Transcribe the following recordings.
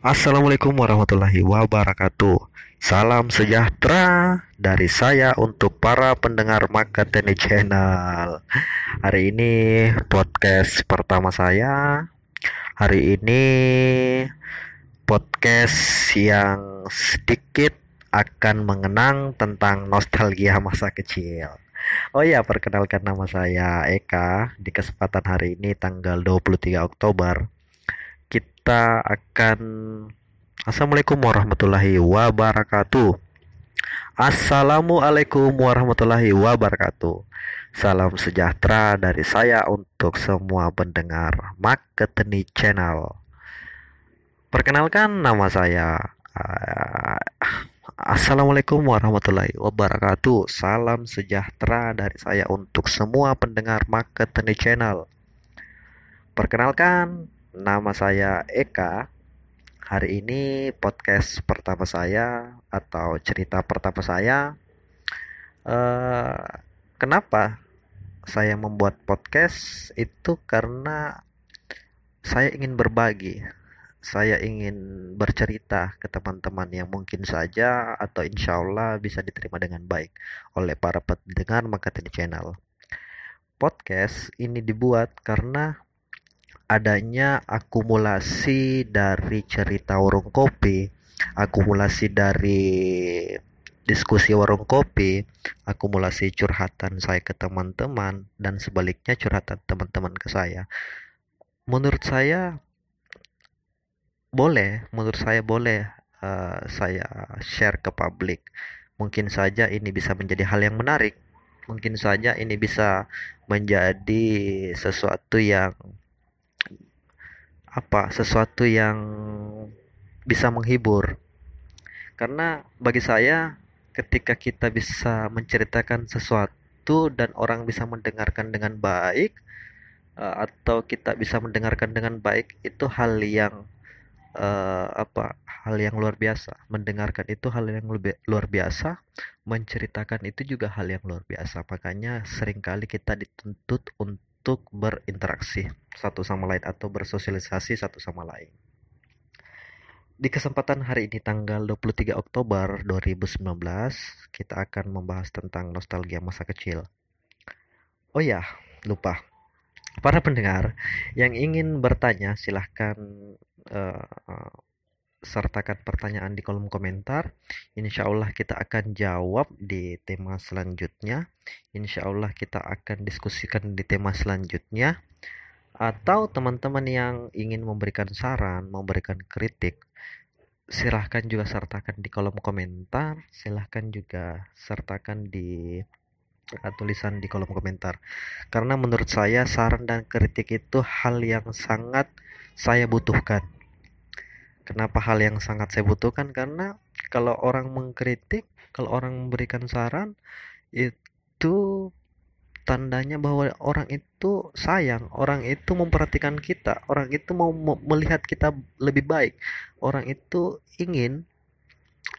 Assalamualaikum warahmatullahi wabarakatuh. Salam sejahtera dari saya untuk para pendengar Makateni Channel. Hari ini podcast pertama saya. Hari ini podcast yang sedikit akan mengenang tentang nostalgia masa kecil. Oh ya, perkenalkan nama saya Eka. Di kesempatan hari ini tanggal 23 Oktober kita akan Assalamualaikum warahmatullahi wabarakatuh. Assalamualaikum warahmatullahi wabarakatuh. Salam sejahtera dari saya untuk semua pendengar Maketeni Channel. Perkenalkan nama saya uh, Assalamualaikum warahmatullahi wabarakatuh. Salam sejahtera dari saya untuk semua pendengar Maketeni Channel. Perkenalkan Nama saya Eka. Hari ini podcast pertama saya atau cerita pertama saya. Uh, kenapa saya membuat podcast itu karena saya ingin berbagi. Saya ingin bercerita ke teman-teman yang mungkin saja atau insya Allah bisa diterima dengan baik oleh para pendengar Makatini Channel. Podcast ini dibuat karena adanya akumulasi dari cerita warung kopi, akumulasi dari diskusi warung kopi, akumulasi curhatan saya ke teman-teman dan sebaliknya curhatan teman-teman ke saya. Menurut saya boleh, menurut saya boleh uh, saya share ke publik. Mungkin saja ini bisa menjadi hal yang menarik. Mungkin saja ini bisa menjadi sesuatu yang apa sesuatu yang bisa menghibur. Karena bagi saya ketika kita bisa menceritakan sesuatu dan orang bisa mendengarkan dengan baik uh, atau kita bisa mendengarkan dengan baik itu hal yang uh, apa hal yang luar biasa. Mendengarkan itu hal yang luar biasa menceritakan itu juga hal yang luar biasa. Makanya sering kali kita dituntut untuk untuk berinteraksi satu sama lain atau bersosialisasi satu sama lain. Di kesempatan hari ini tanggal 23 Oktober 2019, kita akan membahas tentang nostalgia masa kecil. Oh ya, lupa. Para pendengar yang ingin bertanya silahkan uh, sertakan pertanyaan di kolom komentar. Insya Allah kita akan jawab di tema selanjutnya. Insya Allah kita akan diskusikan di tema selanjutnya. Atau teman-teman yang ingin memberikan saran, memberikan kritik, silahkan juga sertakan di kolom komentar. Silahkan juga sertakan di uh, tulisan di kolom komentar. Karena menurut saya saran dan kritik itu hal yang sangat saya butuhkan Kenapa hal yang sangat saya butuhkan? Karena kalau orang mengkritik, kalau orang memberikan saran, itu tandanya bahwa orang itu sayang, orang itu memperhatikan kita, orang itu mau melihat kita lebih baik, orang itu ingin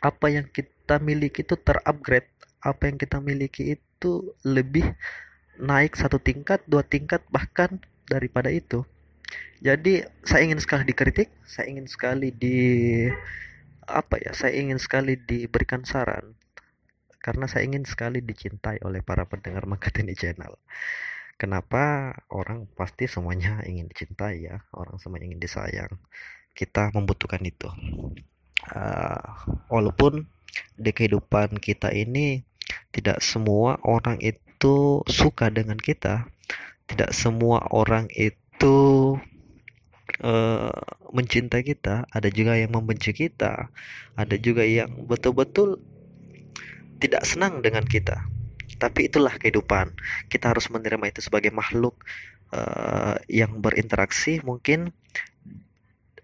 apa yang kita miliki itu terupgrade, apa yang kita miliki itu lebih naik satu tingkat, dua tingkat, bahkan daripada itu. Jadi saya ingin sekali dikritik, saya ingin sekali di apa ya? Saya ingin sekali diberikan saran karena saya ingin sekali dicintai oleh para pendengar Makatini Channel. Kenapa orang pasti semuanya ingin dicintai ya, orang semua ingin disayang. Kita membutuhkan itu. Uh, walaupun di kehidupan kita ini tidak semua orang itu suka dengan kita, tidak semua orang itu uh, mencintai kita, ada juga yang membenci kita, ada juga yang betul-betul tidak senang dengan kita. Tapi itulah kehidupan. Kita harus menerima itu sebagai makhluk uh, yang berinteraksi. Mungkin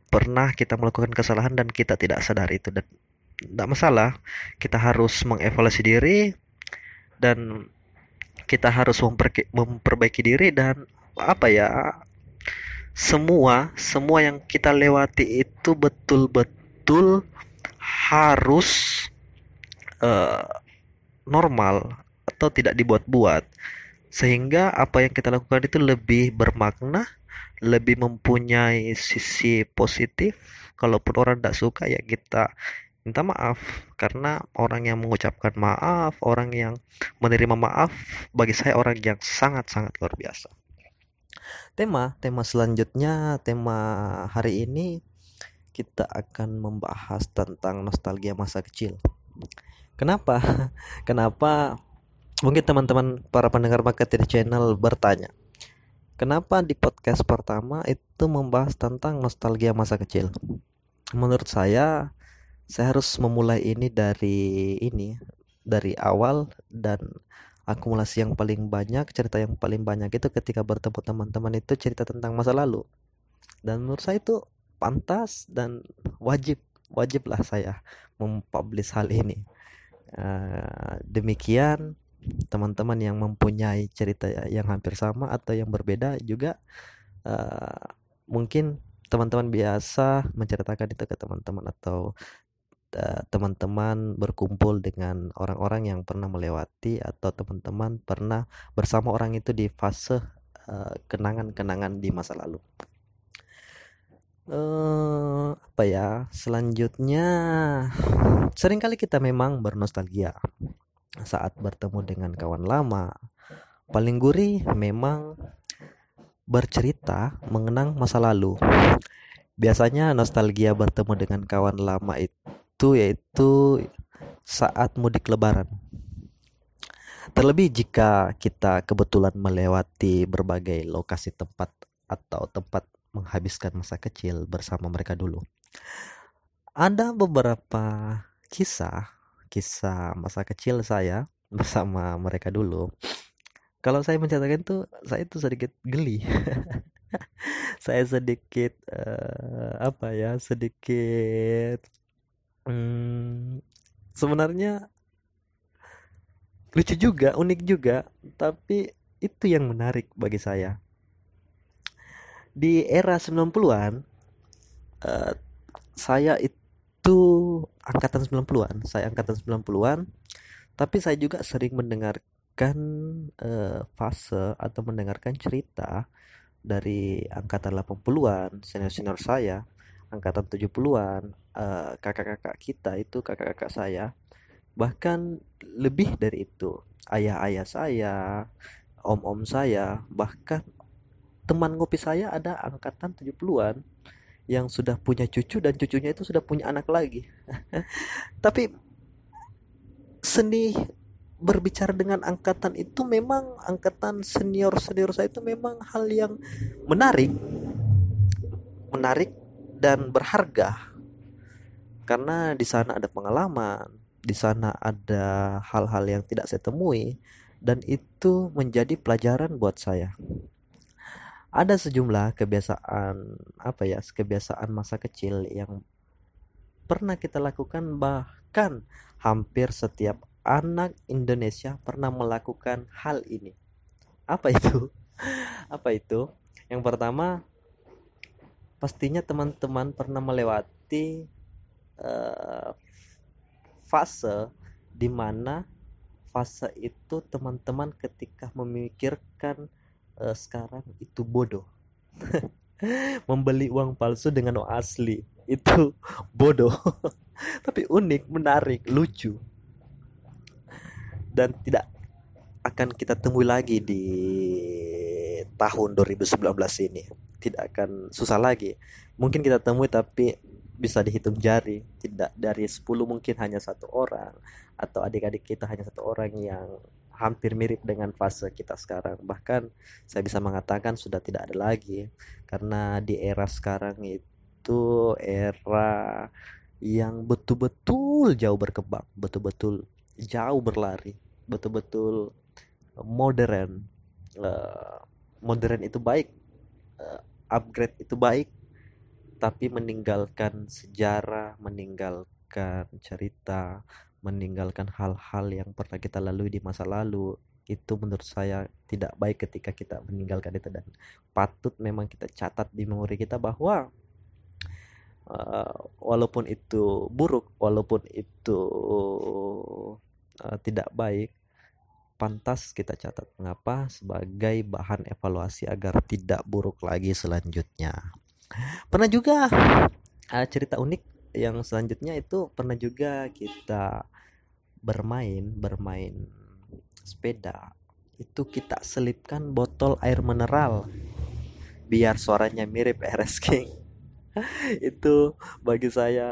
pernah kita melakukan kesalahan dan kita tidak sadar itu dan tidak masalah. Kita harus mengevaluasi diri dan kita harus memperbaiki diri dan apa ya semua semua yang kita lewati itu betul-betul harus uh, normal atau tidak dibuat-buat. Sehingga apa yang kita lakukan itu lebih bermakna lebih mempunyai sisi positif. Kalaupun orang tidak suka ya kita minta maaf. Karena orang yang mengucapkan maaf orang yang menerima maaf bagi saya orang yang sangat-sangat luar biasa tema tema selanjutnya tema hari ini kita akan membahas tentang nostalgia masa kecil. Kenapa? Kenapa mungkin teman-teman para pendengar marketing channel bertanya kenapa di podcast pertama itu membahas tentang nostalgia masa kecil? Menurut saya saya harus memulai ini dari ini dari awal dan akumulasi yang paling banyak cerita yang paling banyak itu ketika bertemu teman-teman itu cerita tentang masa lalu. Dan menurut saya itu pantas dan wajib wajiblah saya mempublish hal ini. Uh, demikian teman-teman yang mempunyai cerita yang hampir sama atau yang berbeda juga uh, mungkin teman-teman biasa menceritakan itu ke teman-teman atau eh, teman-teman berkumpul dengan orang-orang yang pernah melewati atau teman-teman pernah bersama orang itu di fase eh, kenangan-kenangan di masa lalu. Uh, apa ya selanjutnya sering kali kita memang bernostalgia saat bertemu dengan kawan lama paling gurih memang bercerita mengenang masa lalu. Biasanya nostalgia bertemu dengan kawan lama itu yaitu saat mudik lebaran. Terlebih jika kita kebetulan melewati berbagai lokasi tempat atau tempat menghabiskan masa kecil bersama mereka dulu. Ada beberapa kisah, kisah masa kecil saya bersama mereka dulu kalau saya mencatatkan tuh saya tuh sedikit geli saya sedikit uh, apa ya sedikit hmm, sebenarnya lucu juga unik juga tapi itu yang menarik bagi saya. Di era 90-an uh, eh, saya itu angkatan 90-an saya angkatan 90-an tapi saya juga sering mendengar mendengarkan uh, fase atau mendengarkan cerita dari angkatan 80-an, senior-senior saya, angkatan 70-an, uh, kakak-kakak kita itu kakak-kakak saya, bahkan lebih dari itu, ayah-ayah saya, om-om saya, bahkan teman ngopi saya ada angkatan 70-an yang sudah punya cucu dan cucunya itu sudah punya anak lagi. Tapi seni berbicara dengan angkatan itu memang angkatan senior senior saya itu memang hal yang menarik menarik dan berharga karena di sana ada pengalaman di sana ada hal-hal yang tidak saya temui dan itu menjadi pelajaran buat saya ada sejumlah kebiasaan apa ya kebiasaan masa kecil yang pernah kita lakukan bahkan hampir setiap anak Indonesia pernah melakukan hal ini. Apa itu? Apa itu? Yang pertama, pastinya teman-teman pernah melewati uh, fase di mana fase itu teman-teman ketika memikirkan uh, sekarang itu bodoh. Membeli uang palsu dengan uang asli itu bodoh. Tapi unik, menarik, lucu dan tidak akan kita temui lagi di tahun 2019 ini tidak akan susah lagi. Mungkin kita temui tapi bisa dihitung jari tidak dari 10 mungkin hanya satu orang atau adik-adik kita hanya satu orang yang hampir mirip dengan fase kita sekarang. Bahkan saya bisa mengatakan sudah tidak ada lagi karena di era sekarang itu era yang betul-betul jauh berkembang betul-betul jauh berlari betul-betul modern. Uh, modern itu baik uh, upgrade itu baik tapi meninggalkan sejarah meninggalkan cerita meninggalkan hal-hal yang pernah kita lalui di masa lalu itu menurut saya tidak baik ketika kita meninggalkan itu. Dan patut memang kita catat di memori kita bahwa uh, walaupun itu buruk walaupun itu uh, tidak baik pantas kita catat mengapa sebagai bahan evaluasi agar tidak buruk lagi selanjutnya. Pernah juga uh, cerita unik yang selanjutnya itu pernah juga kita bermain bermain sepeda. Itu kita selipkan botol air mineral biar suaranya mirip RS King itu bagi saya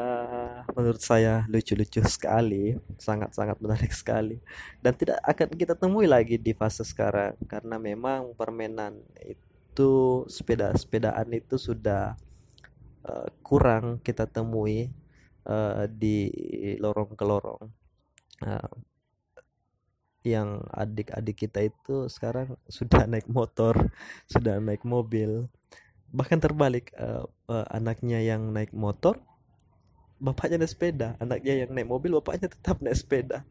menurut saya lucu-lucu sekali sangat-sangat menarik sekali. Dan tidak akan kita temui lagi di fase sekarang karena memang permainan itu sepeda-sepedaan itu sudah uh, kurang kita temui uh, di lorong ke lorong. Uh, yang adik-adik kita itu sekarang sudah naik motor sudah naik mobil bahkan terbalik uh, uh, anaknya yang naik motor bapaknya naik sepeda. Anaknya yang naik mobil bapaknya tetap naik sepeda.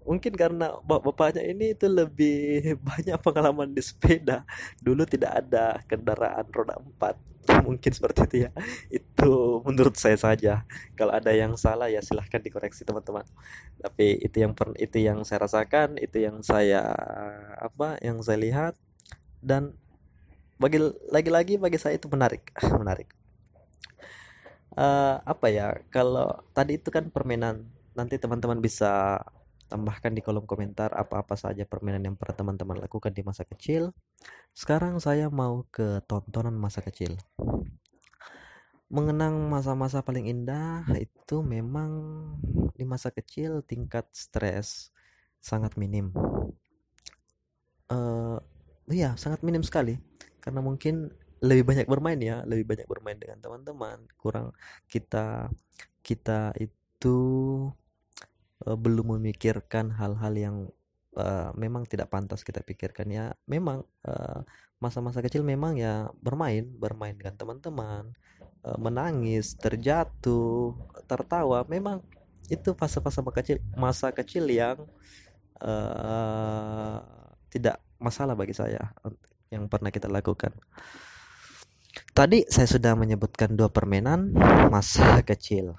Mungkin karena bapaknya ini itu lebih banyak pengalaman di sepeda. Dulu tidak ada kendaraan roda empat. Mungkin seperti itu ya. Itu menurut saya saja. Kalau ada yang salah ya silahkan dikoreksi teman-teman. Tapi itu yang per, itu yang saya rasakan itu yang saya apa yang saya lihat. Dan bagi lagi-lagi bagi saya itu menarik. Menarik. Uh, apa ya kalau tadi itu kan permainan nanti teman-teman bisa tambahkan di kolom komentar apa-apa saja permainan yang pernah teman-teman lakukan di masa kecil. Sekarang saya mau ke tontonan masa kecil. Mengenang masa-masa paling indah itu memang di masa kecil tingkat stres sangat minim. Uh, iya sangat minim sekali karena mungkin lebih banyak bermain ya lebih banyak bermain dengan teman-teman. Kurang kita kita itu uh, belum memikirkan hal-hal yang uh, memang tidak pantas kita pikirkan ya. Memang masa masa-masa kecil memang ya bermain bermain dengan teman-teman uh, menangis terjatuh tertawa. Memang itu fase-fase masa kecil masa kecil yang uh, tidak masalah bagi saya yang pernah kita lakukan. Tadi saya sudah menyebutkan dua permainan masa kecil.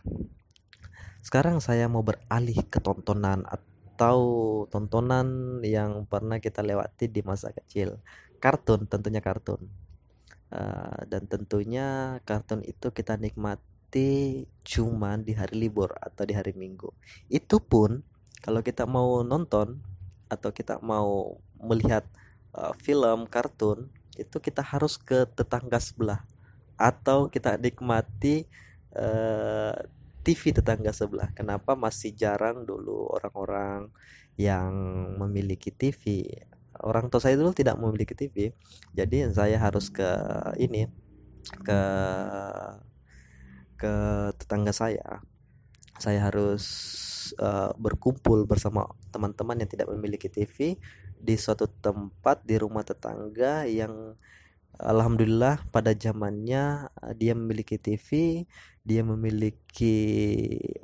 Sekarang saya mau beralih ke tontonan atau tontonan yang pernah kita lewati di masa kecil. Kartun, tentunya kartun. Uh, dan tentunya kartun itu kita nikmati cuman di hari libur atau di hari Minggu. Itu pun kalau kita mau nonton atau kita mau melihat uh, film kartun itu kita harus ke tetangga sebelah atau kita nikmati uh, eh, TV tetangga sebelah. Kenapa masih jarang dulu orang-orang yang memiliki TV? Orang tua saya dulu tidak memiliki TV, jadi saya harus ke ini ke ke tetangga saya. Saya harus uh, berkumpul bersama teman-teman yang tidak memiliki TV di suatu tempat di rumah tetangga yang alhamdulillah pada zamannya uh, dia memiliki TV, dia memiliki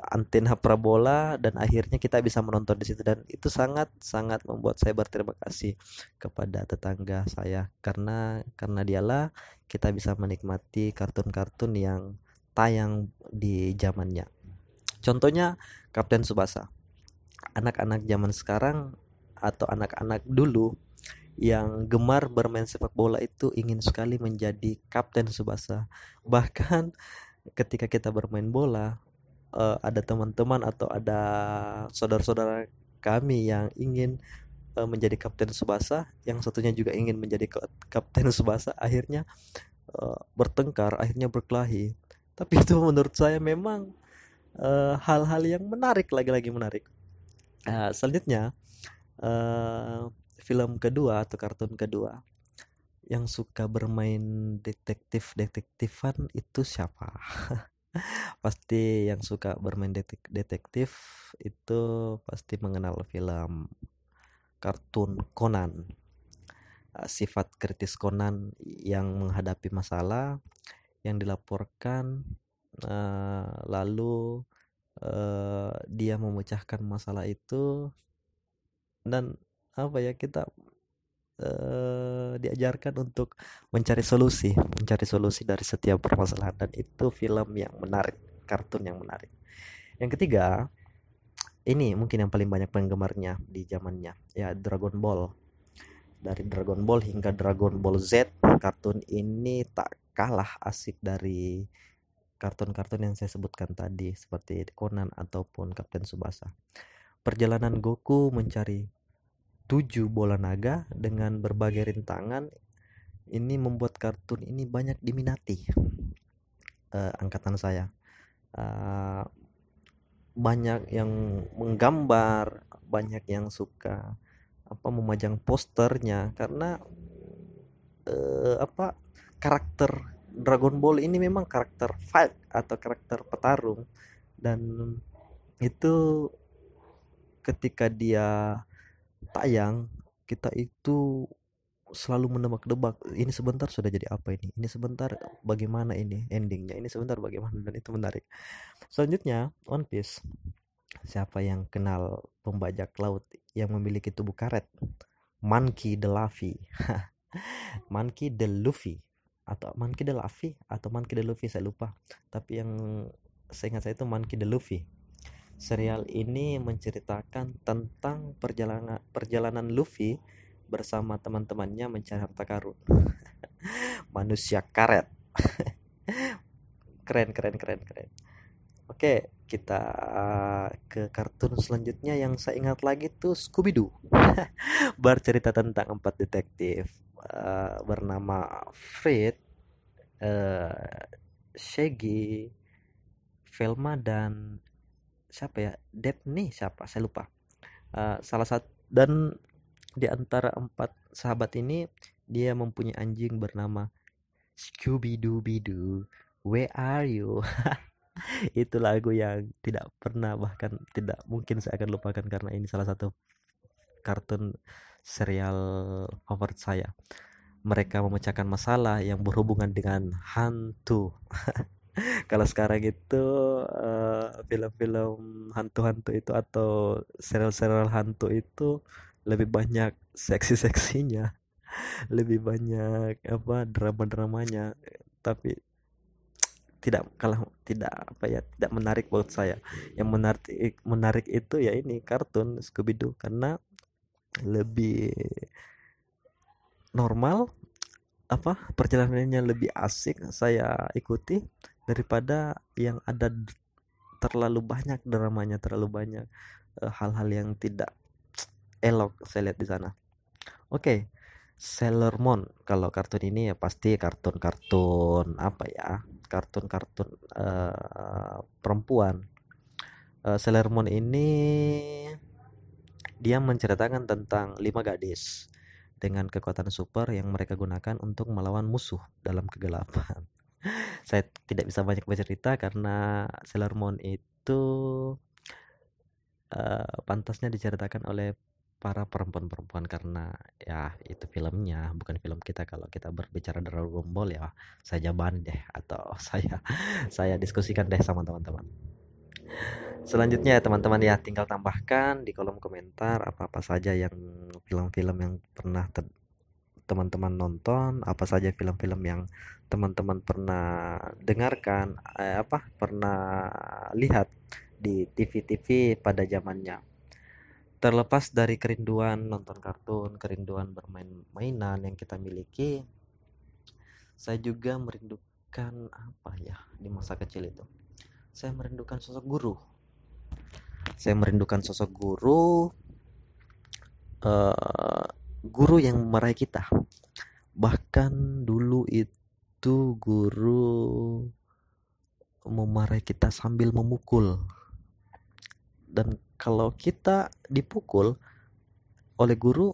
antena parabola dan akhirnya kita bisa menonton di situ dan itu sangat sangat membuat saya berterima kasih kepada tetangga saya karena karena dialah kita bisa menikmati kartun-kartun yang tayang di zamannya. Contohnya Kapten Subasa. Anak-anak zaman sekarang atau anak-anak dulu yang gemar bermain sepak bola itu ingin sekali menjadi kapten Subasa. Bahkan ketika kita bermain bola, uh, ada teman-teman atau ada saudara-saudara kami yang ingin uh, menjadi kapten Subasa, yang satunya juga ingin menjadi kapten Subasa, akhirnya uh, bertengkar, akhirnya berkelahi. Tapi itu menurut saya memang hal-hal uh, yang menarik, lagi-lagi menarik. Uh, selanjutnya, uh, film kedua atau kartun kedua yang suka bermain detektif detektifan itu siapa pasti yang suka bermain detek detektif itu pasti mengenal film kartun Conan sifat kritis Conan yang menghadapi masalah yang dilaporkan lalu uh, dia memecahkan masalah itu dan apa ya kita uh, diajarkan untuk mencari solusi, mencari solusi dari setiap permasalahan dan itu film yang menarik, kartun yang menarik. Yang ketiga, ini mungkin yang paling banyak penggemarnya di zamannya ya Dragon Ball dari Dragon Ball hingga Dragon Ball Z kartun ini tak kalah asik dari kartun-kartun yang saya sebutkan tadi seperti Conan ataupun Kapten Subasa. Perjalanan Goku mencari tujuh bola naga dengan berbagai rintangan ini membuat kartun ini banyak diminati uh, angkatan saya. Uh, banyak yang menggambar, banyak yang suka apa memajang posternya karena uh, apa karakter Dragon Ball ini memang karakter fight atau karakter petarung. Dan itu ketika dia tayang kita itu selalu menebak-debak ini sebentar sudah jadi apa ini? Ini sebentar bagaimana ini endingnya? Ini sebentar bagaimana? Dan itu menarik. Selanjutnya One Piece. Siapa yang kenal pembajak laut yang memiliki tubuh karet? Monkey the Luffy Monkey the Luffy atau Monkey the Luffy atau Monkey the Luffy saya lupa. Tapi yang saya ingat saya itu Monkey the Luffy. Serial ini menceritakan tentang perjalanan perjalanan Luffy bersama teman-temannya mencari harta karun. Manusia karet. Keren keren keren keren. Oke kita ke kartun selanjutnya yang saya ingat lagi tuh Scooby Doo bercerita tentang empat detektif uh, bernama Fred uh, Shaggy Velma dan siapa ya? Debney siapa? Saya lupa. Uh, salah satu dan di antara empat sahabat ini dia mempunyai anjing bernama Scooby Dooby Doo Where are you? Itu lagu yang tidak pernah bahkan tidak mungkin saya akan lupakan karena ini salah satu kartun serial favorit saya. Mereka memecahkan masalah yang berhubungan dengan hantu. Kalau sekarang itu uh, film-film hantu-hantu itu atau serial-serial hantu itu lebih banyak seksi-seksinya. Lebih banyak apa drama-dramanya. Tapi tidak kalah tidak apa ya tidak menarik buat saya. Yang menarik menarik itu ya ini kartun Scooby Doo karena lebih normal apa perjalanannya lebih asik saya ikuti daripada yang ada terlalu banyak dramanya terlalu banyak eh, hal-hal yang tidak elok saya lihat di sana oke okay. Sailor Moon kalau kartun ini ya pasti kartun-kartun apa ya kartun-kartun uh, perempuan uh, Sailor Moon ini dia menceritakan tentang lima gadis dengan kekuatan super yang mereka gunakan untuk melawan musuh dalam kegelapan. Saya tidak bisa banyak bercerita karena Sailor Moon itu uh, pantasnya diceritakan oleh para perempuan-perempuan karena ya itu filmnya bukan film kita kalau kita berbicara Dragon Ball ya saya jawaban deh atau saya saya diskusikan deh sama teman-teman selanjutnya ya teman-teman ya tinggal tambahkan di kolom komentar apa-apa saja yang film-film yang pernah teman-teman nonton apa saja film-film yang teman-teman pernah dengarkan eh, apa pernah lihat di TV-TV pada zamannya terlepas dari kerinduan nonton kartun, kerinduan bermain mainan yang kita miliki, saya juga merindukan apa ya di masa kecil itu. Saya merindukan sosok guru. Saya merindukan sosok guru, uh, guru yang meraih kita. Bahkan dulu itu guru memarahi kita sambil memukul. Dan kalau kita dipukul oleh guru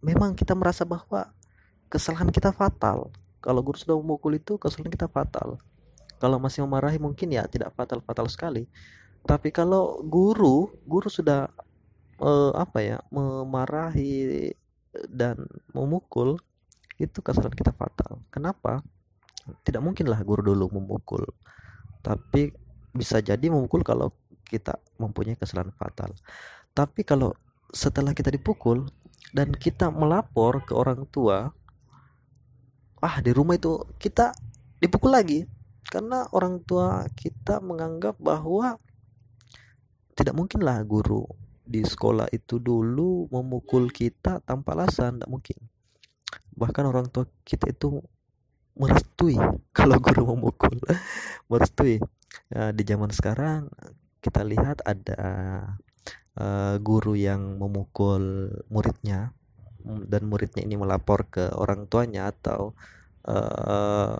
memang kita merasa bahwa kesalahan kita fatal. Kalau guru sudah memukul itu kesalahan kita fatal. Kalau masih memarahi mungkin ya tidak fatal-fatal sekali tapi kalau guru guru sudah eh, apa ya memarahi dan memukul itu kesalahan kita fatal. Kenapa? Tidak mungkinlah guru dulu memukul. Tapi bisa jadi memukul kalau kita mempunyai kesalahan fatal. Tapi kalau setelah kita dipukul dan kita melapor ke orang tua, ah di rumah itu kita dipukul lagi. Karena orang tua kita menganggap bahwa tidak mungkin lah guru di sekolah itu dulu memukul kita tanpa alasan tidak mungkin. Bahkan orang tua kita itu merestui kalau guru memukul merestui. Uh, di zaman sekarang kita lihat ada uh, guru yang memukul muridnya dan muridnya ini melapor ke orang tuanya atau uh,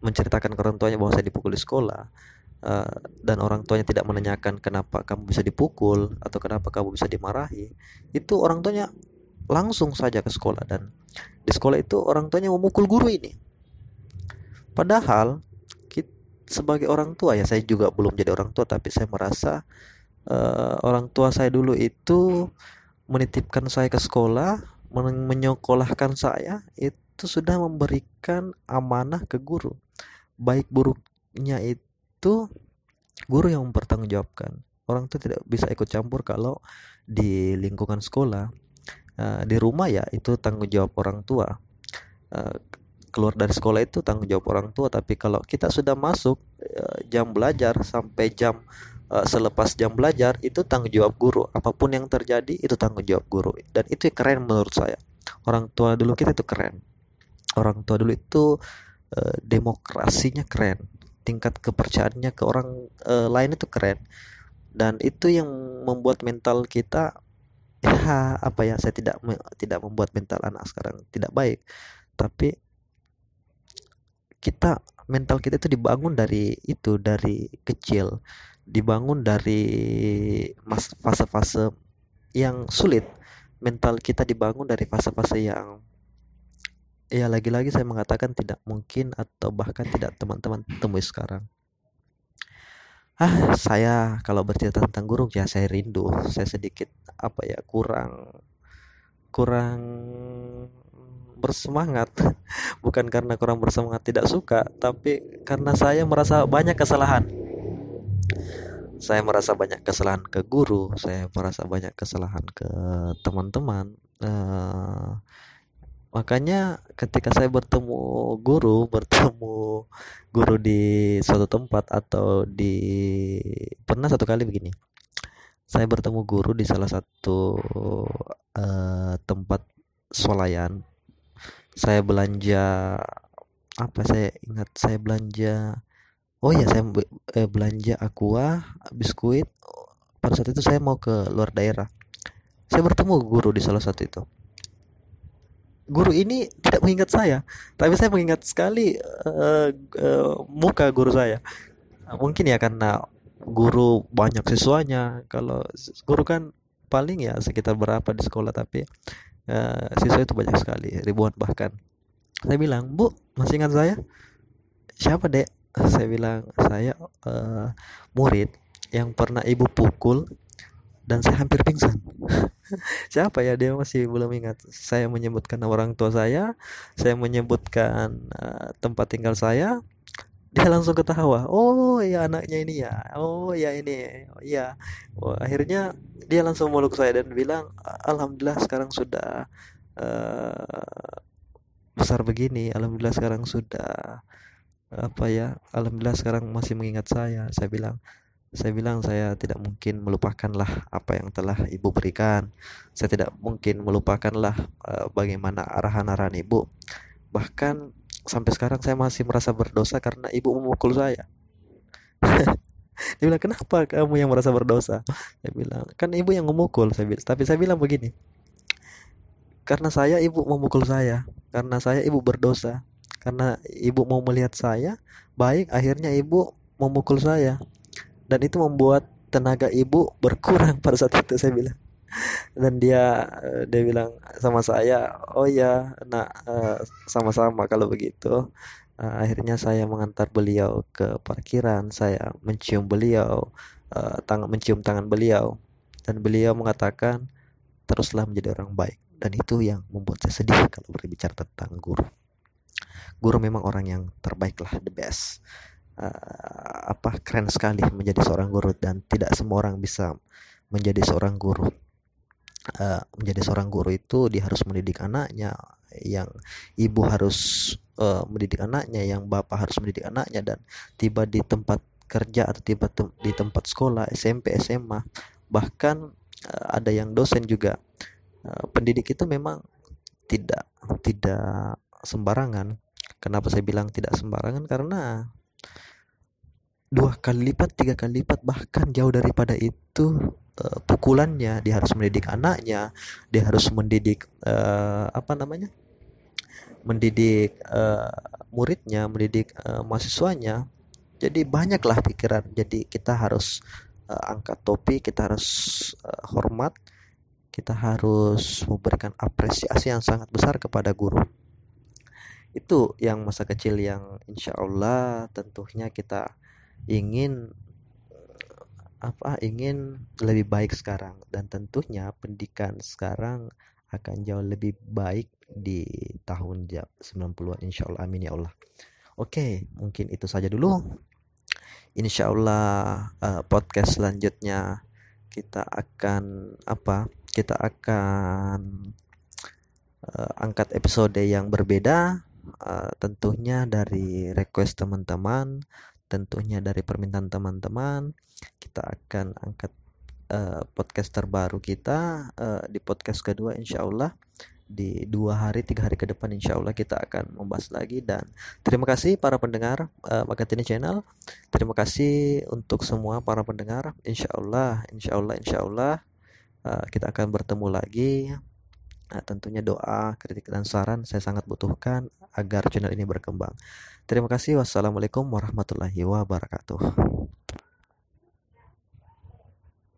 menceritakan ke orang tuanya bahwa saya dipukul di sekolah uh, dan orang tuanya tidak menanyakan kenapa kamu bisa dipukul atau kenapa kamu bisa dimarahi itu orang tuanya langsung saja ke sekolah. Dan di sekolah itu orang tuanya memukul guru ini. Padahal kita, sebagai orang tua ya saya juga belum jadi orang tua tapi saya merasa uh, orang tua saya dulu itu menitipkan saya ke sekolah men menyekolahkan saya itu sudah memberikan amanah ke guru. Baik buruknya itu guru yang mempertanggungjawabkan. Orang itu tidak bisa ikut campur kalau di lingkungan sekolah uh, di rumah ya itu tanggung jawab orang tua. Uh, keluar dari sekolah itu tanggung jawab orang tua tapi kalau kita sudah masuk uh, jam belajar sampai jam uh, selepas jam belajar itu tanggung jawab guru. Apa pun yang terjadi itu tanggung jawab guru. Dan itu keren menurut saya. Orang tua dulu kita itu keren. Orang tua dulu itu uh, demokrasinya keren tingkat kepercayaannya ke orang uh, lain itu keren. Dan itu yang membuat mental kita ya apa ya saya tidak tidak membuat mental anak sekarang tidak baik. Tapi kita mental kita itu dibangun dari itu dari kecil. Dibangun dari fase-fase yang sulit. Mental kita dibangun dari fase-fase yang ya lagi-lagi saya mengatakan tidak mungkin atau bahkan tidak teman-teman temui sekarang. Ah saya kalau bercerita tentang guru ya saya rindu. Saya sedikit apa ya kurang kurang bersemangat. Bukan karena kurang bersemangat tidak suka tapi karena saya merasa banyak kesalahan. Saya merasa banyak kesalahan ke guru, saya merasa banyak kesalahan ke teman-teman. Uh, makanya ketika saya bertemu guru, bertemu guru di suatu tempat atau di pernah satu kali begini. Saya bertemu guru di salah satu uh, tempat swalayan. Saya belanja apa saya ingat saya belanja oh ya saya eh, belanja aqua biskuit pada saat itu saya mau ke luar daerah saya bertemu guru di salah satu itu guru ini tidak mengingat saya tapi saya mengingat sekali uh, uh, muka guru saya. Mungkin ya karena guru banyak siswanya. Kalau guru kan paling ya sekitar berapa di sekolah tapi uh, siswa itu banyak sekali ribuan bahkan. Saya bilang bu masih ingat saya? Siapa dek? Saya bilang saya uh, murid yang pernah ibu pukul dan saya hampir pingsan. Siapa ya dia masih belum ingat. Saya menyebutkan orang tua saya, saya menyebutkan uh, tempat tinggal saya, dia langsung ketawa. Oh ya anaknya ini ya. Oh ya ini. Oh ya. Oh, akhirnya dia langsung meluk saya dan bilang, alhamdulillah sekarang sudah uh, besar begini. Alhamdulillah sekarang sudah apa ya alhamdulillah sekarang masih mengingat saya saya bilang saya bilang saya tidak mungkin melupakanlah apa yang telah ibu berikan. Saya tidak mungkin melupakanlah uh, bagaimana arahan-arahan ibu. Bahkan sampai sekarang saya masih merasa berdosa karena ibu memukul saya. Dia bilang kenapa kamu yang merasa berdosa? Saya bilang kan ibu yang memukul. Saya bilang tapi saya bilang begini karena saya ibu memukul saya karena saya ibu berdosa karena ibu mau melihat saya baik akhirnya ibu memukul saya dan itu membuat tenaga ibu berkurang pada saat itu saya bilang. Dan dia eh, dia bilang sama saya oh ya nak eh, sama-sama kalau begitu. Uh, akhirnya saya mengantar beliau ke parkiran saya mencium beliau tangan mencium tangan beliau. Dan beliau mengatakan teruslah menjadi orang baik. Dan itu yang membuat saya sedih kalau berbicara tentang guru. Guru memang orang yang terbaik lah the best uh, apa keren sekali menjadi seorang guru dan tidak semua orang bisa menjadi seorang guru. Uh, menjadi seorang guru itu dia harus mendidik anaknya yang ibu harus uh, mendidik anaknya yang bapak harus mendidik anaknya dan tiba di tempat kerja atau tiba di tempat sekolah SMP SMA bahkan uh, ada yang dosen juga. Uh, pendidik itu memang tidak tidak sembarangan. Kenapa saya bilang tidak sembarangan? Karena dua kali lipat tiga kali lipat bahkan jauh daripada itu uh, pukulannya. Dia harus mendidik anaknya dia harus mendidik uh, apa namanya mendidik uh, muridnya mendidik uh, mahasiswanya. Jadi banyaklah pikiran. Jadi kita harus uh, angkat topi kita harus uh, hormat kita harus memberikan apresiasi yang sangat besar kepada guru. Itu yang masa kecil yang insya Allah tentunya kita ingin apa ingin lebih baik sekarang. Dan tentunya pendidikan sekarang akan jauh lebih baik di tahun 90-an insya Allah amin ya Allah. Oke mungkin itu saja dulu. Insya Allah uh, podcast selanjutnya kita akan apa kita akan uh, angkat episode yang berbeda uh, tentunya dari request teman-teman tentunya dari permintaan teman-teman kita akan angkat uh, podcast terbaru kita uh, di podcast kedua insya Allah. Di dua hari tiga hari ke depan insya Allah kita akan membahas lagi. Dan terima kasih para pendengar uh, Makatini Channel. Terima kasih untuk semua para pendengar. Insya Allah insya Allah insya Allah uh, kita akan bertemu lagi. Nah, tentunya doa, kritik, dan saran saya sangat butuhkan agar channel ini berkembang. Terima kasih. Wassalamualaikum warahmatullahi wabarakatuh.